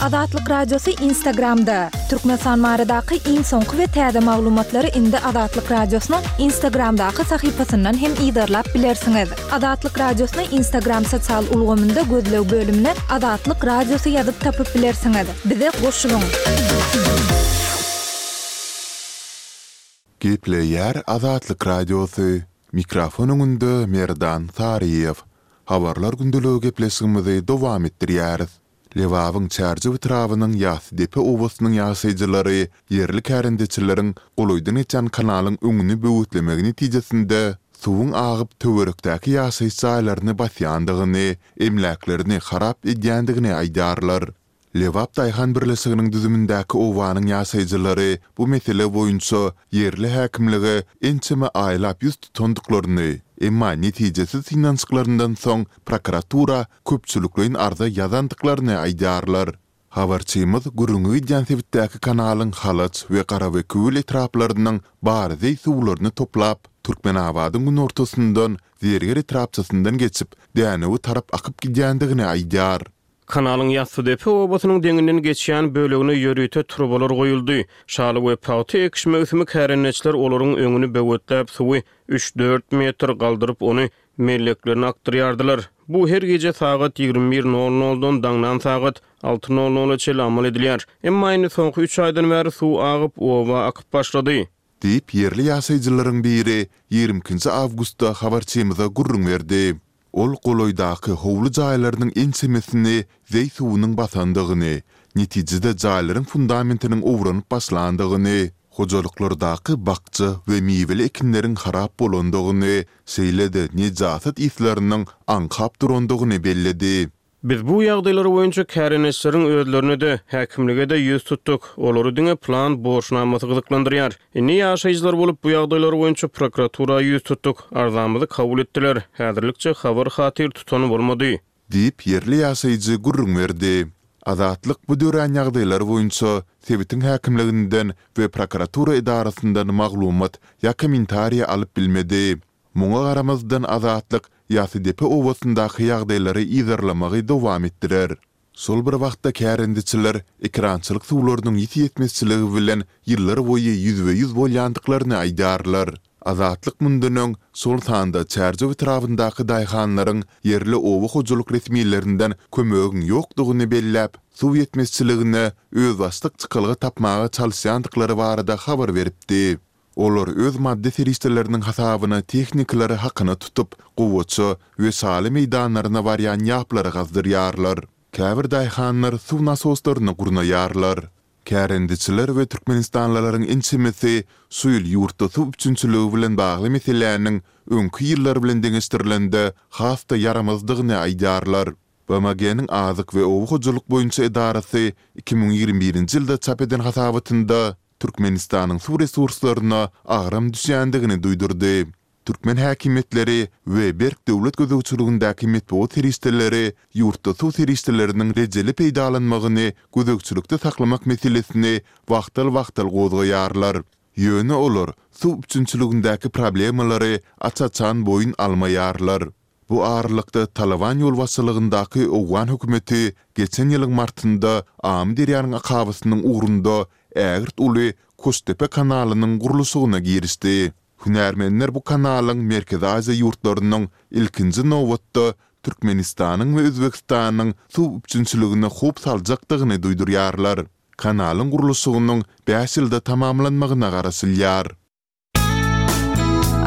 Azatlyk Radiosy Instagramda, Türkmenistan baradaky iň soňky we täze maglumatlary indi Azatlyk Radiosynyň Instagramdaky sahypasyndan hem yzarlap bilersiňiz. Azatlyk Radiosyny Instagram sosial ulgamynda gözleg bölümine Azatlyk Radiosy ýazyp tapyp bilersiňiz. Bize goşulyň! Gepleýär Azatlyk Radiosy, Mikrofon öňünde Merdan Saryýew, Habarlar gündəligi gepleşigimizi dowam etdirýäris. Lebabyň Çärjew etrabynyň Ýassydepe obasynyň ýaşaýjylary ýerli kärendeçileriň golaýdan geçýän kanalyň öňüni böwetlemegi netijesinde suwuň agyp töwerekdäki ýaşaýyş jaýlaryny basýandygyny, emläklerini harap edýändigini aýdýarlar. Lebap daýhan birleşiginiň düzümindäki obanyň ýaşaýjylary bu mesele boýunça ýerli häkimlige ençeme aýlap ýüz tutandyklaryny, emma netijesiz synanyşyklaryndan soň prokuratura köpçülikleýin arza ýazandyklaryny aýdýarlar. Habarçymyz gürrüňi gidýän sebitdäki kanalyň Halaç we Garabekewül etraplarynyň baryzeý suwlaryny toplap, Türkmenabadyň günortasyndan Zerger etrapçasyndan geçip, Dänewe tarap akyp gidýändigini aýdýar. Kanalyň Ýassydepe obasynyň deňinden geçýän bölegine ýörite turbalar goýuldy. Şaly we pagta ekiş möwsümi kärendeçiler olaryň öňüni böwetläp, suwy üç-dört metr galdyryp, ony melleklerine akdyrýardylar. Bu her gije sagat ýigrimi bir nol noldan daňdan sagat alty nol nola çenli amal edilýär. Emma indi soňky üç aýdan bäri suw agyp, oba akyp başlady. Diýip, ýerli ýaşaýjylaryň biri ýigrimi ikinji awgustda habarçymyza gürrüň berdi. Ol golaýdaky howly jaýlarynyň ençemesini zeý suwunyň basandygyny, netijede jaýlaryň fundamentiniň owranyp başlandygyny, hojalyklardaky bakja we miweli ekinleriň harap bolandygyny, şeýle-de nejasat yslarnyň aňkap durandygyny belledi. Biz bu ýagdaýlar boýunça kärendeçileriň özlerine-de, häkimlige-de ýüz tutduk. Olary diňe plan borçnamasy gyzyklandyrýar. Indi ýaşaýjylar bolup, bu ýagdaýlar boýunça prokuratura ýüz tutduk. Arzamyzy kabul etdiler. Häzirlikçe habar-hatyr tutan bolmady. Diýip, ýerli ýaşaýjy gürrüň berdi. Azatlyk bu dörän ýagdaýlar boýunça sebitiň häkimliginden we prokuratura edarasyndan maglumat ýa kommentariýa alyp bilmedi. Muňa garamazdan Azatlyk Ýassydepe obasyndaky ýagdaýlary yzarlamagy dowam etdirer. Şol bir wagtda kärendeçiler ekerançylyk suwlarynyň ýiti ýetmezçiligi bilen ýyllarboýy ýüzbe-ýüz bolýandyklaryny aýdarlar. Azatlyk mundan öň, şol sanda Çärjew etrabyndaky daýhanlaryň ýerli oba hojalyk resmilerinden kömegiň ýokdugyny belläp, suw ýetmezçiligine özbaşdak çykalga tapmaga çalyşýandyklary barada habar beripdi. Olar öz maddy serişdeleriniň hasabyna tehnikalary hakyna tutup, gowaça we şaly meýdanlaryna barýan ýaplary gazdyrýarlar. Käbir daýhanlar suw nasoslaryny gurnaýarlar. Kärendeçiler we türkmenistanlylaryň ençemesi şu ýyl ýurtda suw üpjünçiligi bilen bagly meseläniň öňki ýyllar bilen deňeşdirilende has-da ýaramazdygyny aýdýarlar. BMG-niň Azyk we oba hojalyk boýunça edarasy iki müň ýigrimi birinji ýylda çap eden hasabatynda, Türkmenistanyň suw resurslaryna agram düşýändigini duýdurdy. Türkmen häkimiýetleri we berk döwlet gözegçiligindäki metbugat serişdeleri ýurtda suw serişdeleriniň rejeli peýdalanmagyny gözegçilikde saklamak meselesini wagtal-wagtal gozgaýarlar. Ýöne olar suw üpjünçiligindäki problemalary aç-açan boýun almaýarlar. Bu aralykda, Talyban ýolbaşçylygyndaky owgan hökümeti geçen ýylyň martynda Amyderýanyň akabasynyň ugrunda ägirt uly Kuştepe kanalynyň gurluşygyna girişdi. Hünärmenler bu kanalyň Merkezi Aziýa ýurtlarynyň, ilkinji nobatda, Türkmenistanyň we Özbegistanyň suw üpjünçiligine howp saljakdygyny duýdurýarlar. Kanalyň gurluşygynyň bäş ýylda tamamlanmagyna garaşylýar.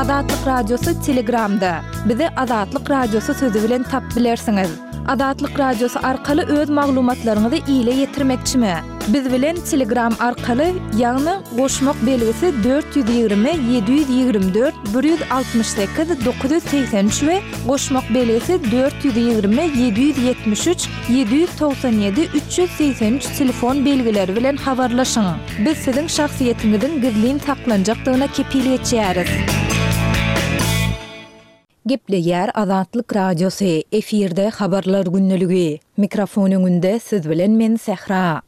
Azatlyk Radiosy Telegramda, bizi Azatlyk Radiosy sözi bilen tap bilersiňiz. Azatlyk Radiosy arkaly öz maglumatlaryňyzy ile ýetirmekçimi? Biz bilen Telegram arkaly, ýagny goşmak belgisi dört ýüz ýigrimi, ýedi ýüz ýigrimi dört, bir ýüz altmyş sekiz, dokuz ýüz segsen üç we goşmak belgisi dört ýüz ýigrimi, ýedi ýüz ýetmiş üç, ýedi ýüz togsan ýedi, üç ýüz segsen üç telefon belgileri bilen habarlaşyň. Biz siziň şahsyýetiňiziň gizlin saklanjakdygyna kepil geçýäris. Gepleýär Azatlyk Radiosy, efirde habarlar gündeligi, mikrofon öňünde siz bilen men Sähra.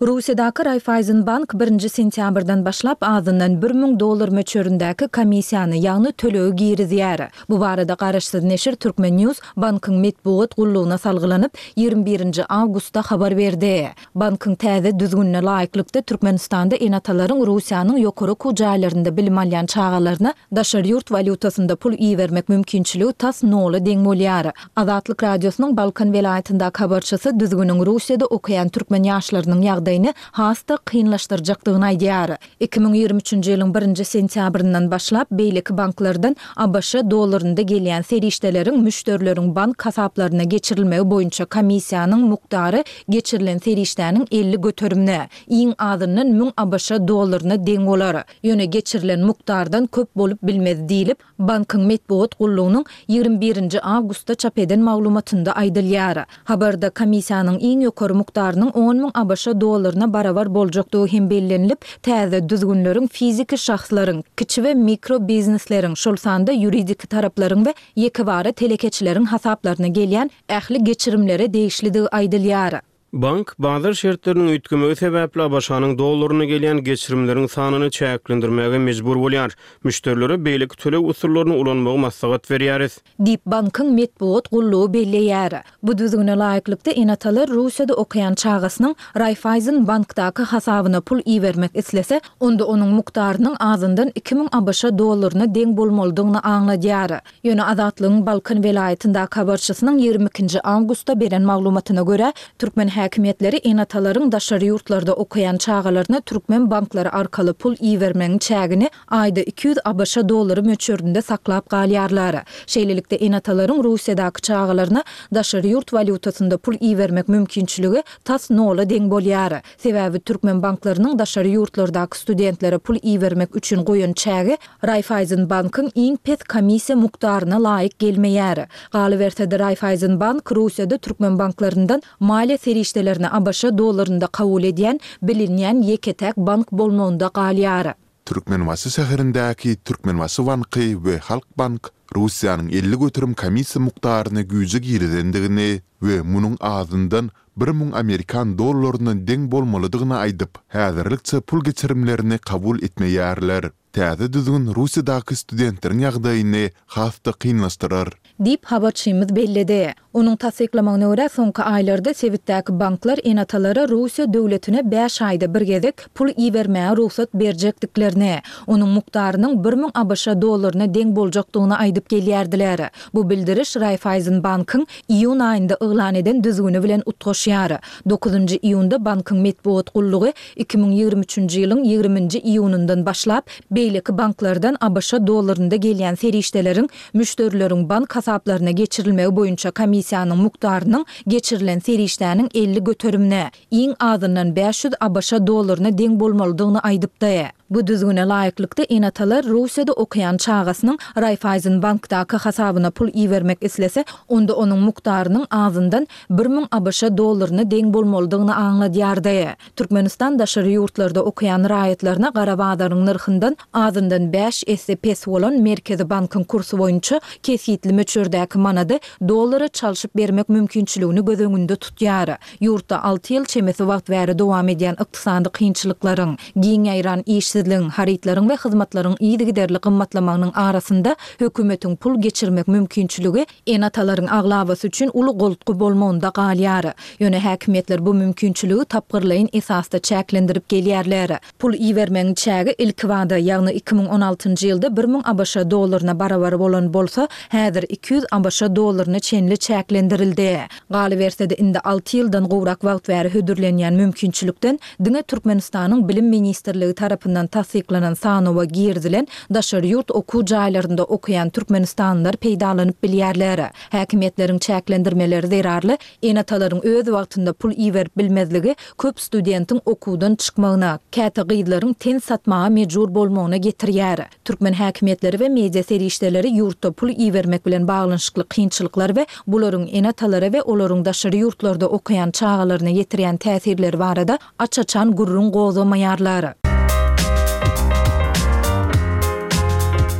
Russiýadaky Raiffeisenbank birinji sentýabrdan başlap azyndan bir müň dollar möçberindäki komissiýany, ýagny tölegi girizýär. Bu barada garaşsyz neşir Turkmen. News bankyň metbugat gullugyna salgylanyp, ýigrimi birinji awgustda habar berdi. Bankyň täze düzgünine laýyklykda, Türkmenistanda ene-atalaryň Russiýanyň ýokary okuw jaýlarynda bilim alýan çagalaryna daşary ýurt walýutasynda pul ibermek mümkinçiligi tas nola deň bolýar. Azatlyk Radiosynyň Balkan welaýatyndaky habarçysy düzgüniň Russiýada okaýan türkmen ýaşlarynyň ýagdaýyny has-da kynlaşdyrjakdygyny aýdýar. Iki müň ýigrimi üçünji ýylyň birinji sentýabryndan başlap beýleki banklardan ABŞ dollarynda gelýän serişdeleriň müşderileriň bank hasaplaryna geçirilmegi boýunça komissiýanyň mukdary geçirilen serişdäniň elli göterimine, iň azyndan müň ABŞ dollaryna deň bolar, ýöne geçirilen mukdardan köp bolup bilmez diýlip, Bankyň metbugat gullugynyň ýigrimi birinji awgustda çap eden maglumatynda aýdylýar. Habarda komissiýanyň iň ýokary mukdarynyň on müň ABŞ dollaryna barabar boljakdygy hem bellenilip, täze düzgünleriň fiziki şahslaryň, kiçi we mikro biznesleriň, şol sanda ýuridik taraplaryň we ýekebara telekeçileriň hasaplaryna gelýän ähli geçirimlere degişlidigi aýdylýar. Bank, bazar şertleriniň üýtgemegi sebäpli ABŞ-nyň dollaryna gelýän geçirimleriň sanyny çäklendirmäge mejbur bolýar. Müşderilere beýleki töleg usullaryny ulanmagy maslahat berýäris. Diýip, bankyň metbugat gullugy belleýär. Bu düzgüne laýyklykda, ene-atalar Russiýada okaýan çagasynyň Raiffeisen bankdaky hasabyna pul ibermek islese, onda onuň mukdarynyň azyndan iki müň ABŞ dollaryna deň bolmalydygyny aňladýar. Ýöne Azatlygyň Balkan welaýatyndaky habarçysynyň ýigrimi ikinji awgustda beren maglumatyna görä, türkmen häkimiýetleri ene-atalaryň daşary ýurtlarda okaýan çagalaryna türkmen banklary arkaly pul ibermegiň çägini aýda iki ýüz ABŞ dollary möçberinde saklap galýarlar. Şeýlelikde, ene-atalaryň Russiýadaky çagalaryna daşary ýurt walýutasynda pul ibermek mümkinçiligi tas nola deň bolýar. Sebäbi türkmen banklarynyň daşary ýurtlardaky studentlere pul ibermek üçin goýan çägi Raiffeisenbankyň iň pes komissiýa mukdaryna laýyk gelmeýär. Galyberse-de Raiffeisenbank Russiýada türkmen banklaryndan maliýe serişdelerini ABŞ dollarynda kabul edýän bilinýän ýeke-täk bank bolmagynda galýar. Türkmenbaşy şäherindäki Türkmenbaşy banky we Halkbank Russiýanyň elli göterim komissiýa mukdaryny güýje girizendigini we munuň azyndan bir müň amerikan dollaryna deň bolmalydygyny aýdyp, häzirlikçe pul geçirimlerini kabul etmeýärler. Täze düzgün Russiýadaky studentleriň ýagdaýyny has-da kynlaşdyrar. Diýip, habarçymyz belledi. Onuň tassyklamagyna görä, soňky aýlarda sebitdäki banklar ene-atalara Russiýa döwletine bäş aýda bir gezek pul ibermäge rugsat berjekdiklerini, onuň mukdarynyň bir müň ABŞ dollaryna deň boljakdygyny aýdyp gelýärdiler. Bu bildiriş Raiffeisenbankyň iýun aýynda yglan eden düzgüni bilen utgaşýar. Dokuzynjy iýunda bankyň metbugat gullugy Iki müň ýigrimi üçünji ýylyň ýigriminji iýunyndan başlap, beýleki banklardan ABŞ dollarynda gelýän serişdeleriň müşderileriň bank hasaplaryna geçirilmegi boýunça komissiýanyň mukdarynyň geçirilen serişdäniň elli göterimine, iň azyndan bäş ýüz ABŞ dollaryna deň bolmalydygyny aýdypdy. Bu düzgüne laýyklykda, ene-atalar Russiýada okaýan çagasynyň Raiffeisenbankdaky hasabyna pul ibermek islese, onda onuň mukdarynyň azyndan bir müň ABŞ dollaryna deň bolmalydygyny aňladýardy. Türkmenistan daşary ýurtlarda okaýan raýatlaryna gara bazaryň nyrhyndan azyndan bäş esse pes bolan Merkezi bankyň kursy boýunça kesgitli möçberdäki manady dollara çalşyp bermek mümkinçiligini göz öňünde tutýar. Ýurtda alty ýyl çemesi wagt bäri dowam edýän ykdysady kynçylyklaryň, giň ýaýran işsizligiň, harytlaryň we hyzmatlaryň yzygiderli gymmatlamagynyň arasynda hökümetiň pul geçirmek mümkinçiligi Ene-atalaryň aglabasy üçin uly goltgy bolmagynda galýar. Ýöne häkimiýetler bu mümkinçiligi tapgyrlaýyn esasda çäklendirip gelýärler. Pul ibermegiň çägi ilkibada, ýagny iki müň on altynjy ýylda bir müň ABŞ dollaryna barabar bolan bolsa, häzir iki ýüz ABŞ dollaryna çenli çäklendirildi. Galyberse-de, indi alty ýyldan gowrak wagt bäri hödürlenýän mümkinçilikden Diňe Türkmenistanyň Bilim ministrligi tarapyndan tassyklanan sanawa girizilen daşary ýurt okuw jaýlarynda okaýan türkmenistanlylar peýdalanyp bilýärler. Häkimiýetleriň çäklendirmeleri zerarly ene-atalaryň öz wagtynda pul iberip bilmezligi köp studentiň okuwdan çykmagyna, käte gyzlaryň ten satmaga mejbur bolmagyna getirýär. Türkmen häkimiýetleri we media serişdeleri ýurtda pul ibermek bilen baglanyşykly kynçylyklar we bularyň ene-atalara we olaryň daşary ýurtlarda okaýan çagalaryna ýetirýän täsirleri barada aç-açan gürrüň gozgamaýarlar.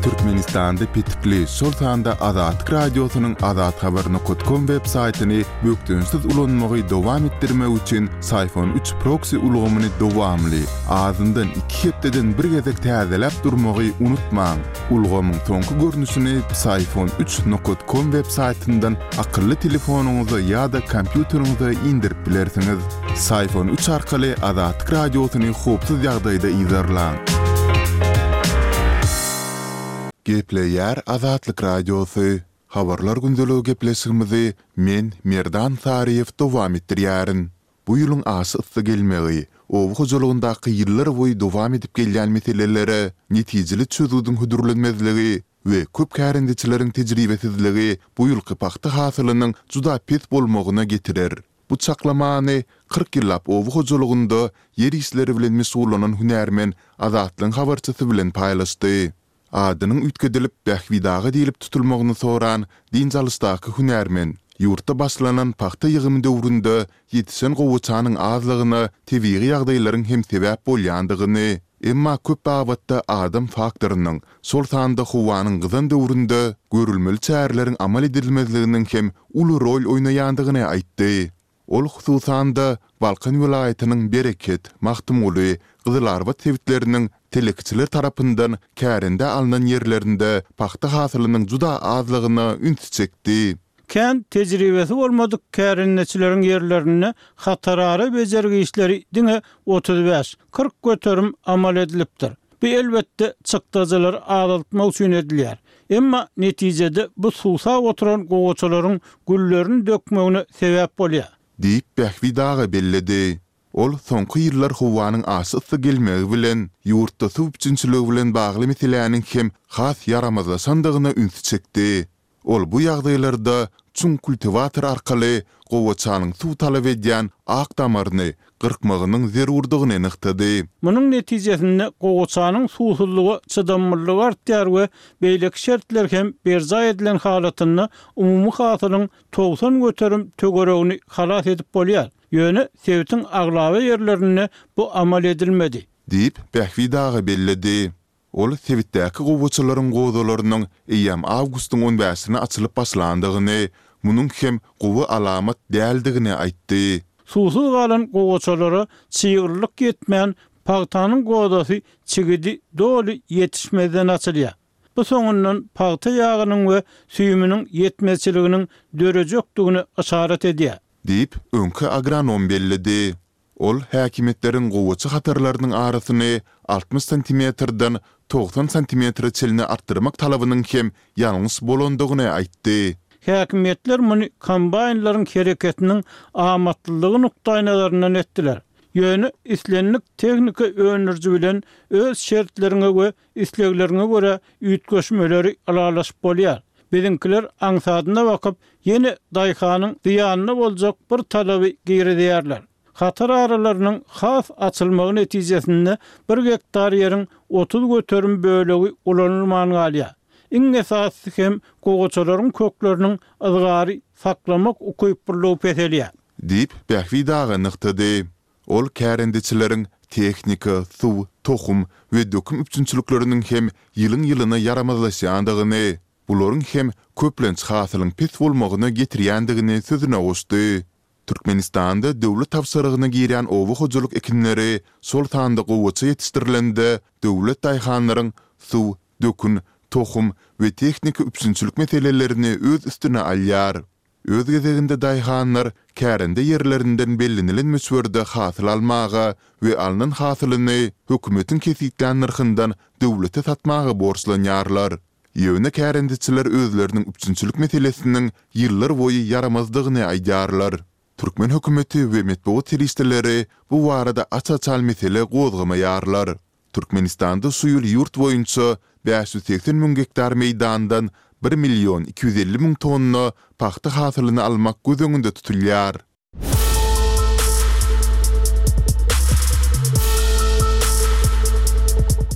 Türkmenistanda petikli, şol sanda Azatlyk Radiosynyň Azathabar. Com websaýtyny bökdençsiz ulanmagy dowam etdirmek üçin Syphon üç proksi ulgamyny dowamly, azyndan iki hepdeden bir gezek täzeläp durmagy unutmaň! Ulgamyň soňky görnüşini Syphon üç nokat kom web saýtyndan akylly telefonyňyza ýa-da kompýuteriňize inderip bilersiňiz. Syphon üç arkaly Azatlyk Radiosyny howpsuz ýagdaýda yzarlaň! Gepleýär Azatlyk Radiosy, Habarlar gündeligi gepleşigimizi men, Merdan Saryýew dowam etdirýärin. Bu ýylyň aşa yssy gelmegi, oba hojalygyndaky ýyllarboýy dowam edip gelýän meselelere netijeli çözgüdiň hödürlenmezligi we köp kärendeçileriň tejribesizligi bu ýylky pagta hasylynyň juda pes bolmagyna getirer. Bu çaklamany kyrk ýyllap oba hojalygynda ýer işleri bilen meşgullanan hünärmen Azatlygyň habarçysy bilen paýlaşdy. Adynyň üýtgedilip Bähbit aga diýlip tutulmagyny soran dynç alyşdaky hünärmen, ýurtda başlanan pagta ýygymy döwründe ýetişen gowaçanyň azlygyna tebigy ýagdaýlaryň hem sebäp bolýandygyny, emma köp babatda adam faktorynyň, şol sanda howanyň gyzan döwründe görülmeli çäreleriň amal edilmezliginiň hem uly rol oýnaýandygyny aýtdy. Ol hususan-da, Balkan welaýatynyň Bereket, Magtymguly, Gyzylarbat sebitleriniň telekeçiler tarapyndan kärendä alnan ýerlerinde pagta hasylynyň juda azlygyna ünsi çekdi. Kän tejribesi bolmadyk kärendeçileriň ýerlerinde hatarara bejergi işleri diňe otuz bäş, kyrk göterim amal edilipdir. Bu elbetde çykdajylary azaltmak üçin edilýär. Emma netijede bu suwsap oturan gowaçalaryň güllerini dökmegine sebäp bolýar. Diýip Bähbit aga belledi. Ol soňky ýyllar howanyň aşa yssy gelmegi bilen, ýurtda suw üpjünçiligi bilen bagly meseläniň hem has ýaramazlaşandygyna ünsi çekdi. Ol bu ýagdaýlarda çuň kultiwator arkaly gowaçanyň suw talap edýän ak damaryny gyrkmagynyň zerurdygyny nygtady. Munuň netijesinde gowaçanyň suwsuzlyga çydamlylygy artýar we beýleki şertler hem berjaý edilen halatynda umumy hasylyň togsan göterim töweregini halas edip bolýar. Ýöne sebitiň aglaba ýerlerinde bu amal edilmedi. Diýip, Bähbit aga belledi. Ol sebitdäki gowaçalaryň gozalarynyň eýýäm awgustyň on bäşine açylyp başlandygyny, munuň hem gowy alamat däldigini aýtdy. Suwsuz galan gowaçalara çygrylyk ýetmän, pagtanyň gozasy çigidi doly ýetişmezden açylýar. Bu soňundan pagta ýagynyň we süýüminiň ýetmezçiliginiň dörejekdigine yşarat edýär. Diýip, öňki agronom belledi. Ol häkimiýetleriň gowaça hatarlarynyň arasyny altmyş santimetrden togsan santimetre çenli artdyrmak talabynyň hem ýalňyş bolandygyny aýtdy. Häkimiýetler muny kombaýnlaryň hereketiniň amatlylygy nukdaýnazaryndan etdiler. Ýöne islendik tehnika öndüriji bilen öz şertleriňe we Islegleriňe görä üýtgeşmeleri ylalaşyp bolýar. Biziňkiler aňsadyna bakyp, ýene daýhanyň zyýanyna boljak bir talaby girizýärler. Hatar aralarynyň has açylmagy netijesinde bir gektar ýeriň otuz göterim bölegi ulanylman galýar. Iň esasysy hem gowaçalaryň kökleriniň yzgary saklamak ukyplylygy peselýär. Diýip, Bähbit aga nygtady. Ol kärendeçileriň tehnika, suw, tohum we döküm üpjünçilikleriniň hem ýylyň-ýylyna ýaramazlaşýandygyny, bularyň hem köplenç hasylyň pes bolmagyna getirýändigini sözüne goşdy. Türkmenistanda döwlet tabşyrygyna girýän oba hojalyk ekinleri, şol sanda gowaça ýetişdirilende, döwlet daýhanlaryň suw, dökün, tohum we tehnika üpjünçilik meselelerini öz üstüne alýar. Öz gezeginde daýhanlar kärende ýerlerinden bellenilen möçberde hasyl almaga we alnan hasylyny hökümetiň kesgitlän nyrhyndan döwlete satmaga borçlanýarlar. Ýöne kärendeçiler özleriniň üpjünçilik meselesiniň ýyllarboýy ýaramazdygyny aýdýarlar. Türkmen hökümeti we metbugat serişdeleri bu barada aç-açan mesele gozgamaýarlar. Türkmenistanda şu ýyl ýurt boýunça bäş ýüz segsen müň gektar meýdandan bir million iki ýüz elli müň tonna pagta hasylyny almak göz öňünde tutulýar.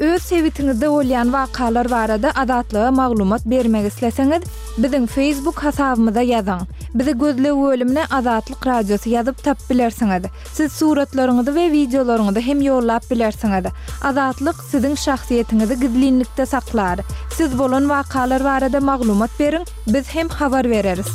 Öz sebitiňizde bolýan wakalar barada Azatlyga maglumat bermek isleseňiz, biziň Facebook hasabymyza ýazyň. Bizi Gözleg bölümine Azatlyk Radiosy ýazyp tapyp bilersiňiz. Siz suratlaryňyzy we wideolaryňyzy hem ýollap bilersiňiz. Azatlyk Siziň şahsyýetiňizi gizlinlikde saklar. Siz bolan wakalar barada maglumat beriň, biz hem habar bereris.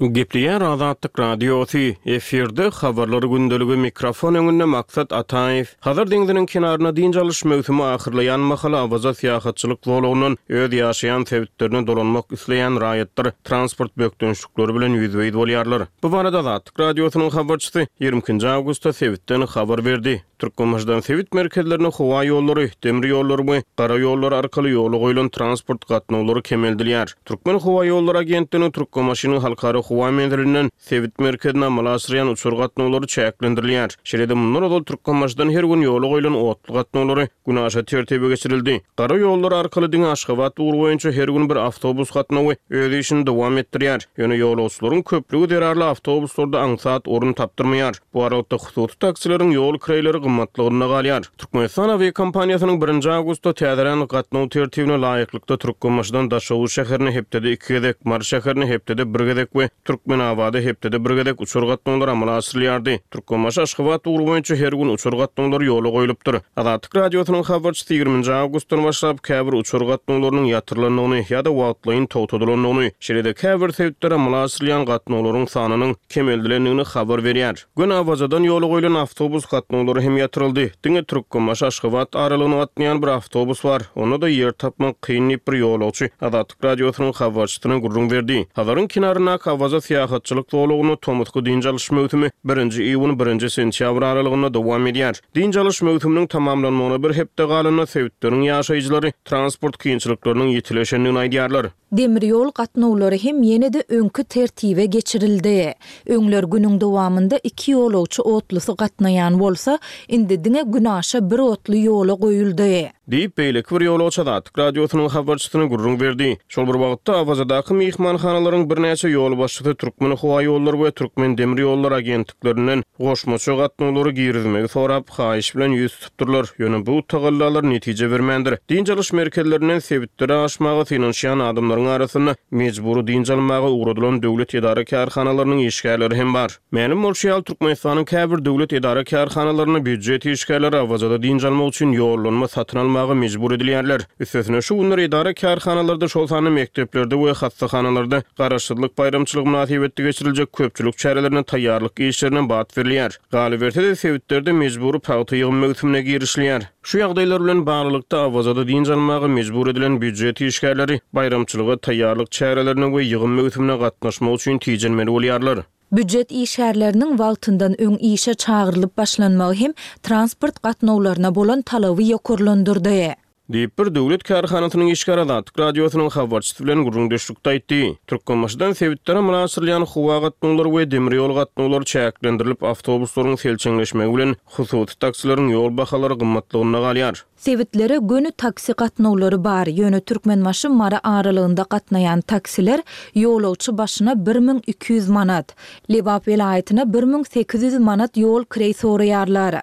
Gepleýär Azatlyk Radiosy, efirde habarlar gündeligi, mikrofon öňünde Maksat Ataýew. Hazar deňziniň kenarynda dynç alyş möwsümi ahyrlaýan mahaly Awaza syýahatçylyk zolagyndan öz ýaşaýan sebitlerine dolanmak isleýän raýatlar transport bökdençlikleri bilen ýüzbe-ýüz bolýarlar. Bu barada Azatlyk Radiosynyň habarçysy ýigrimi ikinji awgustda sebitden habar berdi. Türkmenbaşydan sebit merkezlerine howa ýollary, demir ýollary we gara ýollary arkaly ýola goýlan transport gatnawlary kemeldilýär. Türkmenhowaýollary agentliginiň Türkmenbaşynyň Halkara howa menzilinden Sebit merkezine amala aşyrýan uçar gatnawlary çäklendirilýär. Şeýle-de, mundan ozal Türkmenbaşydan her gün ýola goýlan otly gatnawlary Günaşa tertibe geçirildi. Gara ýollar arkaly diňe Aşgabat ugry boýunça her gün bir awtobus gatnawy öz işini dowam etdirýär. Ýöne ýolagçylaryň köplügi zerarly awtobuslarda aňsat orun tapdyrmaýar. Bu aralykda, hususy taksileriň ýol kiraýlary gymmatlygynda galýar. Türkmenistan awiakompaniýasynyň birinji awgustda täzelän gatnaw tertibine laýyklykda Türkmenbaşydan Daşoguz şäherine hepdede iki gezek, Mary şäherine hepdede bir gezek we Türkmenabada hepdede bir gezek uçar gatnawlary amala aşyrylýardy. Türkmenbaşy Aşgabat ugry boýunça her gün uçar gatnawlary ýola goýlupdyr. Azatlyk Radiosynyň habarçysy ýigrimi nji awgustdan başlap käbir uçar gatnawlarynyň ýatyrylandygyny ýa-da wagtlaýyn togtadylandygyny, şeýle-de käbir sebitler amala aşyrylýan gatnawlaryň sanynyň kemeldilendigini habar berýär. Gün Awazadan ýola goýlan awtobus gatnawlary hem ýatyryldy. Diňe Türkmenbaşy-Aşgabat aralygyny gatnaýan bir awtobus bar, onda-da ýer tapmak kyn diýip bir ýolagçy Azatlyk Radiosynyň habarçysyna gürrüň berdi. Hazaryň kenaryndaky Awaza syýahatçylyk zolagynda tomusky dynç alyş möwsümi birinji iýun, birinji sentýabr aralygynda dowam edýär. Dynç alyş möwsüminiň tamamlanmagyna bir hepde galanda sebitleriň ýaşaýjylary transport kynçylyklarynyň ýitileşendigini aýdýarlar. Demir ýol gatnawlary hem ýene-de öňki tertibe geçirildi. Öňler günüň dowamynda iki ýolagçy otlusy gatnaýan bolsa, indi diňe günaşa bir otly ýola goýuldy. Diýip, beýleki bir ýolagçy Azatlyk Radiosynyň habarçysyna gürrüň berdi. Şol bir wagtda, Awazadaky myhmanhanalaryň birnäçe ýolbaşçysy Türkmenhowaýollary we Türkmendemirýollary agentliklerinden goşmaça gatnawlary girizmegi sorap, haýyş bilen ýüz tutupdyrlar, ýöne bu tagallalar netije bermändir. Dynç alyş merkezlerinden sebitlere aşmaga synanyşýan adamlaryň arasynda mejbury dynç almaga ugradylan döwlet edara-kärhanalarynyň işgärleri hem bar. Mälim bolşy ýaly, Türkmenistanyň käbir döwlet edara-kärhanalaryna býujet işgärleri Awazada dynç almak üçin ýollanma satyn almaga mejbur edilýärler. Üstesine, şu günler edara-kärhanalarda, şol sanda mekdeplerde we hassahanalarda Garaşsyzlyk baýramçylygy mynasybetli geçiriljek köpçülik çärelerine taýýarlyk işlerine bat berilýär. Galyberse-de, sebitlerde mejbury pagta ýygym möwsümine girişilýär. Şu ýagdaýlar bilen baglylykda, Awazada dynç almaga mejbur edilen býujet işgärleri baýramçylyga taýýarlyk çärelerine we ýygym möwsümine gatnaşmak üçin tijenmeli bolýarlar. Býujet işgärleriniň wagtyndan öň işe çagyrylyp başlanmagy hem transport gatnawlaryna bolan talaby ýokarlandyrdy. Diýip, bir döwlet kärhanasynyň işgäri Azatlyk Radiosynyň habarçysy bilen gürrüňdeşlikde aýtdy. Türkmenbaşydan sebitlere amala aşyrylýan howa gatnawlary we demir ýol gatnawlary çäklendirilip, awtobuslaryň selçeňleşmegi bilen hususy taksileriň ýol bahalary gymmatlygynda galýar. Sebitlere göni taksi gatnawlary bar, ýöne Türkmenbaşy, Mary aralygynda gatnaýan taksiler ýolagçy başyna bir müň iki ýüz manat, Lebap welaýatyna bir müň sekiz ýüz manat ýol kireý soraýarlar.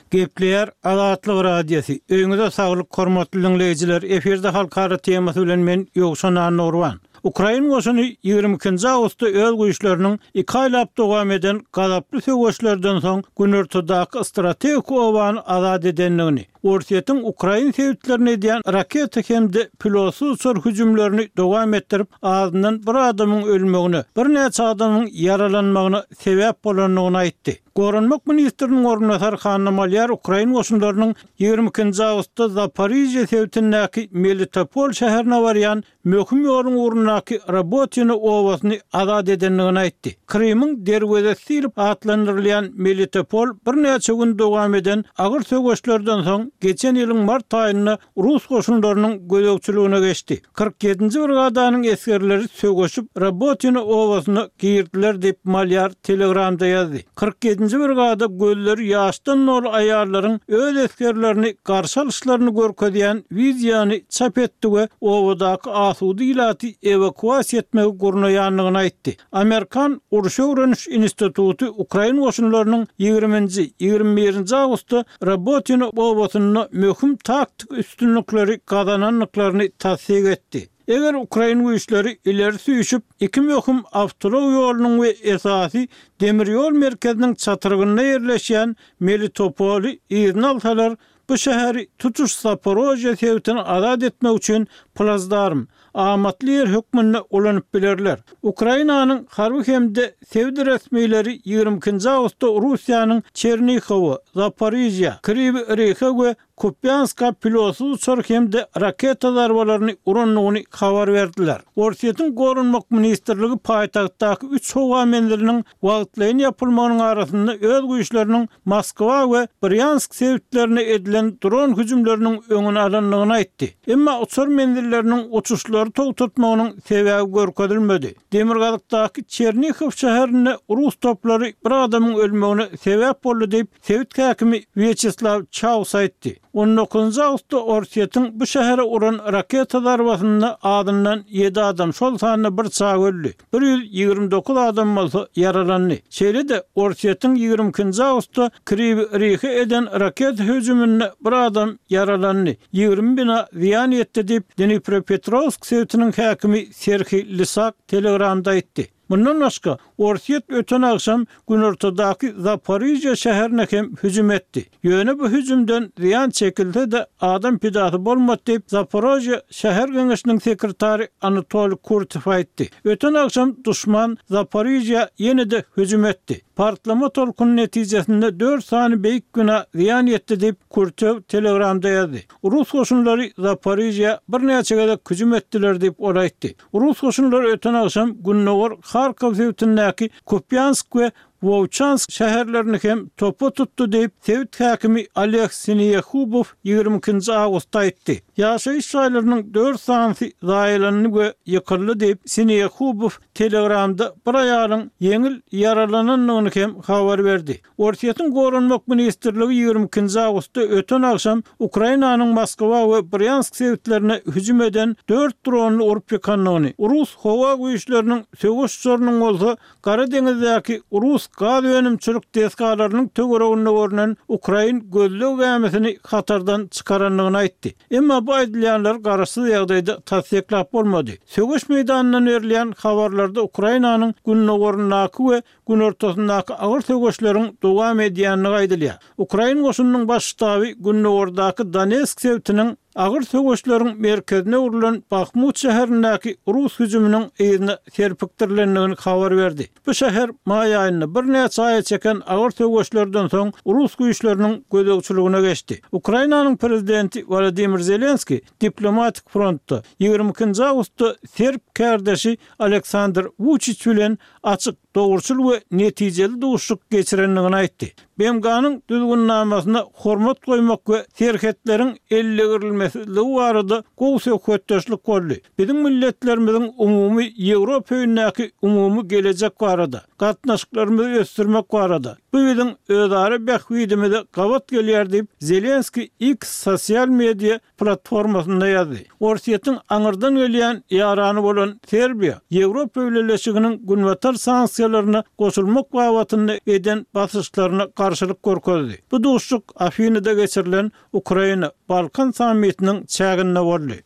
Gepleýär Azatlyk Radiosy, öýňüze saglyk hormatly diňleýjiler efirde halkara temasy bilen men Ýowşan Annagurban. Ukrain goşuny ýigrimi ikinji awgustda öz güýçleriniň iki aýlap dowam eden gazaply söweşlerden soň günortadaky strategik obany azat edendigini, Orsýetiň ukrain sebitlerine edýän raketa hem-de pilotsyz uçar hüjümlerini dowam etdirip azyndan bir adamyň ölmegine, birnäçe adamyň ýaralanmagyna sebäp bolandygyny aýtdy. Goranmak ministriniň orunbasary Hanna Malýar ukrain goşunlarynyň ýigrimi ikinji awgustda Zaporižýe sebitindäki Melitopol şäherine barýan möhüm ýoluň ugrundaky Robotino obasyny azat edendigini aýtdy. Krymyň derwezesi diýlip atlandyrylýan Melitopol birnäçe gün dowam eden agyr söweşlerden soň geçen ýylyň mart aýynda rus goşunlarynyň gözegçiligine geçdi. Kyrk ýedinji brigadanyň esgerleri söweşip, Rabotino obasyna girdiler diýip, Malýar Telegramda ýazdy. Kyrk ýedinji brigada gözleri ýaşdan doly aýallaryň öz esgerlerini garşy alyşlaryny görkezýän wideony çap etdi we obadaky asuda ilaty ewakuasiýa etmegi gurnaýandygyny aýtdy. Amerikan uruş öwreniş instituty ukrain goşunlarynyň ýigriminji, ýigrimi birinji awgustda Robotyno obasynda möhüm taktik üstünlikleri gazanandyklaryny tassyk etdi. Eger ukrain güýçleri ileri süýşüp, iki möhüm awtoulag ýolunyň we esasy demir ýol merkeziniň çatrygynda ýerleşýän Melitopoly yzyna alsalar, Bu şäheri, tutuş Zaporojýe sebitini azat etmek üçin plazdarm, amatly ýer hökmünde ulanyp bilerler. Ukrainanyň harby hem-de sebit resmileri ýigrimi ikinji awgustda Russiýanyň Çernihowa, Zaporizhýa, Kriwi Riha we Kupýanska pilotsyz uçar hem-de raketa zarbalaryny urandygyny habar berdiler. Orsýetiň Goranmak ministrligi paýtagtdaky üç howa menziliniň wagtlaýyn ýapylmagynyň arasynda öz güýçleriniň Moskwa we Brýansk sebitlerine edilen dron hüjümleriniň öňüni alandygyny aýtdy. Emma uçar menzilleriniň uçuşlary togtatmagynyň sebäbi görkezilmedi. Demirgazykdaky Çernihow şäherinde rus toplary bir adamyň ölmegine sebäp boldy diýip, sebit häkimi Wýaçeslaw Çaus aýtdy. On dokuzynjy awgustda Orsýetiň bu şähere uran raketa zarbasynda azyndan ýedi adam, şol sanda bir çaga öldi. bir ýüz ýigrimi dokuz adam bolsa ýaralandy. Şeýle-de, Orsýetiň ýigrimi ikinji awgustda Kriwi Rihe eden raketa hüjüminde bir adam ýaralandy, ýigrimi bina zyýan ýetdi diýip, Dnipropetrowsk sebitiniň häkimi Serhiý Lysak Telegramda aýtdy. Mundan başga, Orsýet öten agşam günortadaky Zaporižýe şäherine hem hüjüm etdi. Ýöne bu hüjümden zyýan çekilse-de, adam pidasy bolmady diýip, Zaporožýe şäher geňeşiniň sekretary Anatoliý Kurtow aýtdy. Öten agşam duşman Zaporižýa ýene-de hüjüm etdi. Partlama tolkuny netijesinde dört sany beýik bina zyýan ýetdi diýip, Kurtow Telegramda ýazdy. Rus goşunlary Zaporižýa birnäçe gezek hüjüm etdiler diýip, ol aýtdy. Rus goşunlary öten agşam gündogar Harkow sebitindäki Kupýansk we Wowçansk şäherlerini hem topa tutdy diýip, sebit häkimi Oleg Sineýehubow ýigrimi ikinji awgustda aýtdy. Ýaşaýyş jaýlarynyň dört sanysy zaýalandy we ýykyldy diýip, Sineýehubow Telegramda bir aýalyň ýeňil ýaralanandygyny hem habar berdi. Orsýetiň Goranmak ministrligi ýigrimi ikinji awgustda öten agşam Ukrainanyň Moskwa we Brýansk sebitlerine hüjüm eden dört dronly urup ýykandygyny, rus howa güýçleriniň söweş uçarynyň bolsa Gara deňizdäki rus gaz önümçilik desgalarynyň töwereginde görnen ukrain gözleg gämisini hatardan çykarandygyny aýtdy. Emma bu aýdylýanlary garaşsyz ýagdaýda tassyklap bolmady. Söweş meýdanyndan berilýän habarlarda Ukrainanyň gündogaryndaky we günortasyndaky agyr söweşleriň dowam edýändigi aýdylýar. Ukrain goşunynyň baş ştaby gündogardaky Donetsk sebtiniň agyr söweşleriň merkezine öwrülen Bahmut şäherindäki rus hüjüminiň yzyna serpikdirilendigini habar berdi. Bu şäher maý aýynda birnäçe aýa çeken agyr söweşlerden soň rus güýçleriniň gözegçiligine geçdi. Ukrainanyň prezidenti Wolodymyr Zelenskiý diplomatik frontda, ýigrimi ikinji awgustda serb kärdeşi Aleksandr Wuçiç bilen açyk, dogruçyl we netijeli duşuşyk geçirendigini aýtdy. BMG-niň Düzgünnamasyna hormat goýmak we serhetleriň ellegirilmesizligi barada gowy söhbetdeşlik boldy. Biziň milletlerimiziň umumy Ýewropa öýündäki umumy gelejek barada, gatnaşyklarymyzy ösdürmek barada, bu biziň özara bähbidimize gabat gelýär diýip, Zelenskiý X sosial media platformasynda ýazdy. Orsýetiň aňyrdan gelýän ýarany bolan Serbiýa Ýewropa Bileleşiginiň günbatar sanksiýalaryna goşulmak babatynda eden basyşlaryna garşylyk görkezdi. Bu duşuşyk Afinada geçirilen Ukraina, Balkan sammitiniň çäginde boldy.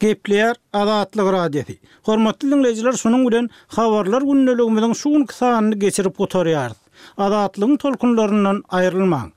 Gepleýär Azatlyk Radiosy. Hormatly diňleýjiler, şunuň bilen Habarlar gündeligimiziň şu günki sanyny geçirip gutarýarys. Azatlygyň tolkunlaryndan aýrylmaň!